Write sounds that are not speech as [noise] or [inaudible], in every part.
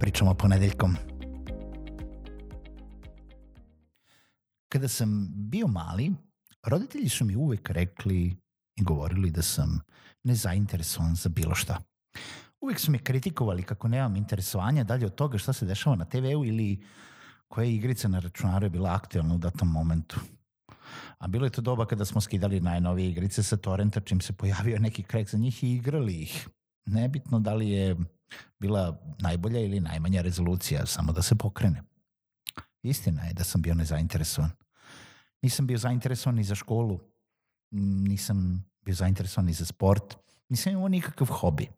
pričama ponedeljkom. Kada sam bio mali, roditelji su mi uvek rekli i govorili da sam nezainteresovan za bilo šta. Uvek su me kritikovali kako nemam interesovanja dalje od toga šta se dešava na TV-u ili koja igrica na računaru je bila aktualna u datom momentu. A bilo je to doba kada smo skidali najnovije igrice sa torrenta čim se pojavio neki krek za njih i igrali ih. Nebitno da li je bila najbolja ili najmanja rezolucija, samo da se pokrene. Istina je da sam bio nezainteresovan. Nisam bio zainteresovan ni za školu, nisam bio zainteresovan ni za sport, nisam imao nikakav hobi.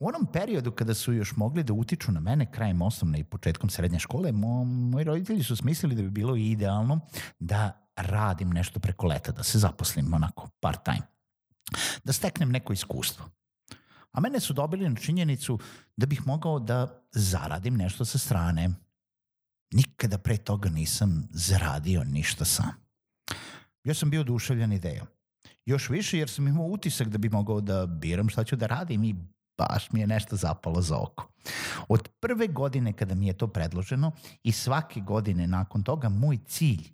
U onom periodu kada su još mogli da utiču na mene krajem osnovne i početkom srednje škole, mo, moji roditelji su smislili da bi bilo idealno da radim nešto preko leta, da se zaposlim onako part time. Da steknem neko iskustvo. A mene su dobili na činjenicu da bih mogao da zaradim nešto sa strane. Nikada pre toga nisam zaradio ništa sam. Ja sam bio oduševljen idejom. Još više jer sam imao utisak da bi mogao da biram šta ću da radim i baš mi je nešto zapalo za oko. Od prve godine kada mi je to predloženo i svake godine nakon toga moj cilj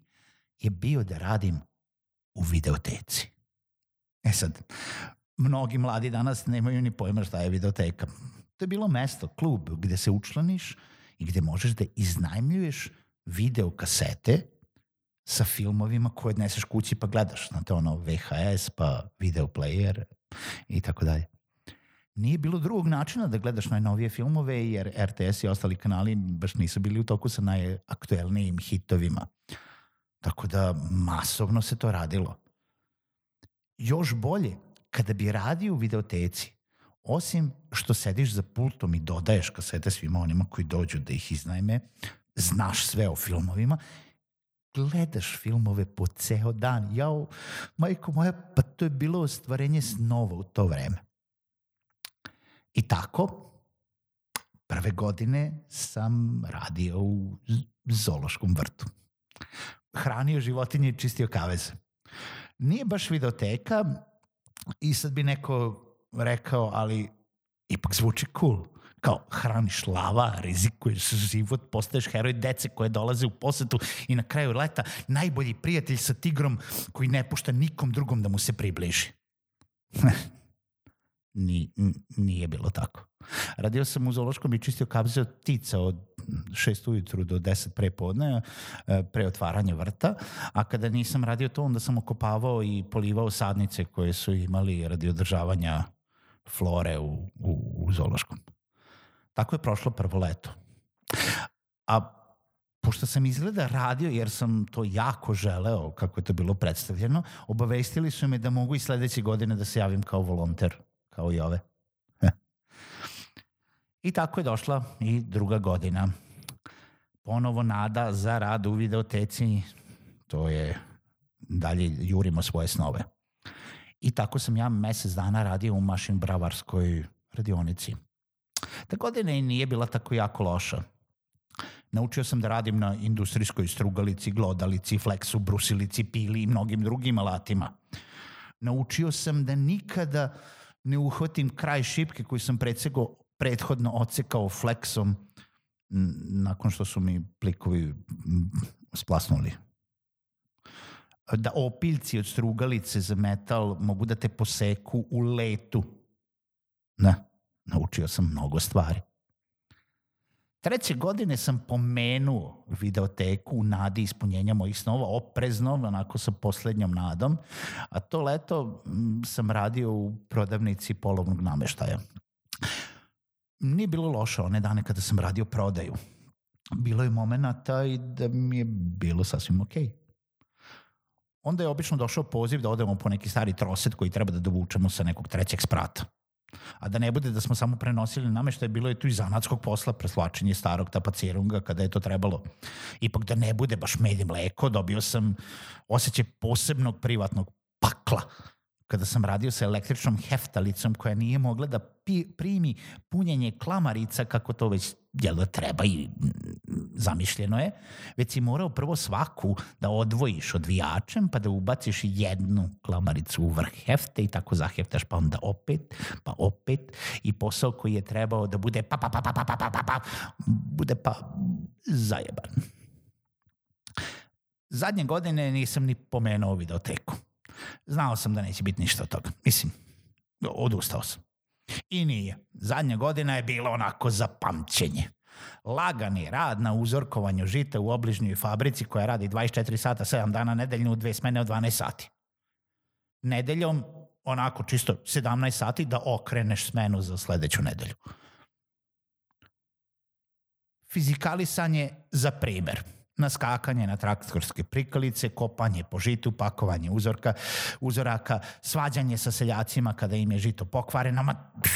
je bio da radim u videoteci. E sad, mnogi mladi danas nemaju ni pojma šta je videoteka. To je bilo mesto, klub gde se učlaniš i gde možeš da iznajmljuješ video kasete sa filmovima koje odneseš kući pa gledaš. Znate, ono VHS pa video player i tako dalje. Nije bilo drugog načina da gledaš najnovije filmove jer RTS i ostali kanali baš nisu bili u toku sa najaktuelnijim hitovima. Tako da masovno se to radilo. Još bolje, kada bi radio u videoteci, osim što sediš za pultom i dodaješ kasete svima onima koji dođu da ih iznajme, znaš sve o filmovima, gledaš filmove po ceo dan. Jao, majko moja, pa to je bilo ostvarenje snova u to vreme. I tako, prve godine sam radio u zološkom vrtu. Hranio životinje i čistio kaveze. Nije baš videoteka, I sad bi neko rekao, ali ipak zvuči cool. Kao, hraniš lava, rizikuješ život, postaješ heroj dece koje dolaze u posetu i na kraju leta najbolji prijatelj sa tigrom koji ne pušta nikom drugom da mu se približi. [laughs] Ni, nije bilo tako. Radio sam u zoološkom i čistio kabze od ptica od 6 ujutru do 10 pre podne, e, pre otvaranja vrta, a kada nisam radio to, onda sam okopavao i polivao sadnice koje su imali radi održavanja flore u, u, u zoološkom. Tako je prošlo prvo leto. A pošto sam izgleda radio, jer sam to jako želeo, kako je to bilo predstavljeno, obavestili su me da mogu i sledeće godine da se javim kao volonter, kao i ove. [laughs] I tako je došla i druga godina. Ponovo nada za rad u videoteci, to je dalje jurimo svoje snove. I tako sam ja mesec dana radio u mašin bravarskoj radionici. Ta godina i nije bila tako jako loša. Naučio sam da radim na industrijskoj strugalici, glodalici, fleksu, brusilici, pili i mnogim drugim alatima. Naučio sam da nikada ne uhvatim kraj šipke koju sam predsego prethodno ocekao fleksom nakon što su mi plikovi splasnuli. Da opiljci od strugalice za metal mogu da te poseku u letu. Ne, naučio sam mnogo stvari. Treće godine sam pomenuo videoteku u nadi ispunjenja mojih snova, oprezno, onako sa poslednjom nadom, a to leto sam radio u prodavnici polovnog nameštaja nije bilo loše one dane kada sam radio prodaju. Bilo je momenta i da mi je bilo sasvim okej. Okay. Onda je obično došao poziv da odemo po neki stari troset koji treba da dovučemo sa nekog trećeg sprata. A da ne bude da smo samo prenosili nameštaj, bilo je tu i zanatskog posla, preslačenje starog tapacerunga kada je to trebalo. Ipak da ne bude baš med i mleko, dobio sam osjećaj posebnog privatnog pakla kada sam radio sa električnom heftalicom koja nije mogla da pi, primi punjenje klamarica kako to već jel da treba i zamišljeno je, već si morao prvo svaku da odvojiš odvijačem pa da ubaciš jednu klamaricu u vrh hefte i tako zaheftaš pa onda opet, pa opet i posao koji je trebao da bude pa pa pa pa pa pa pa pa, pa bude pa zajeban. Zadnje godine nisam ni pomenuo videoteku. Znao sam da neće biti ništa od toga. Mislim, odustao sam. I nije. Zadnja godina je bila onako za pamćenje. Lagani rad na uzorkovanju žita u obližnjoj fabrici koja radi 24 sata, 7 dana nedeljno u dve smene od 12 sati. Nedeljom onako čisto 17 sati da okreneš smenu za sledeću nedelju. Fizikalisanje za primer – naskakanje na traktorske prikalice, kopanje po žitu, pakovanje uzorka, uzoraka, svađanje sa seljacima kada im je žito pokvareno, ma, pff,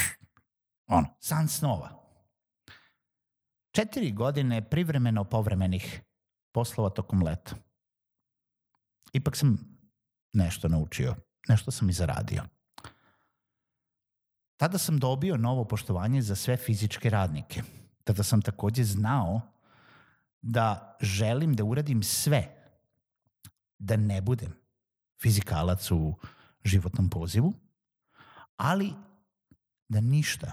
ono, san snova. Četiri godine privremeno povremenih poslova tokom leta. Ipak sam nešto naučio, nešto sam i zaradio. Tada sam dobio novo poštovanje za sve fizičke radnike. Tada sam takođe znao da želim da uradim sve da ne budem fizikalac u životnom pozivu, ali da ništa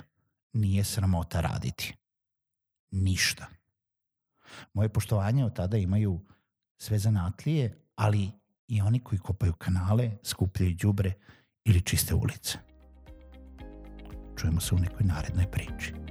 nije sramota raditi. Ništa. Moje poštovanje od tada imaju sve zanatlije, ali i oni koji kopaju kanale, skupljaju đubre ili čiste ulice. Čujemo se u nekoj narednoj priči.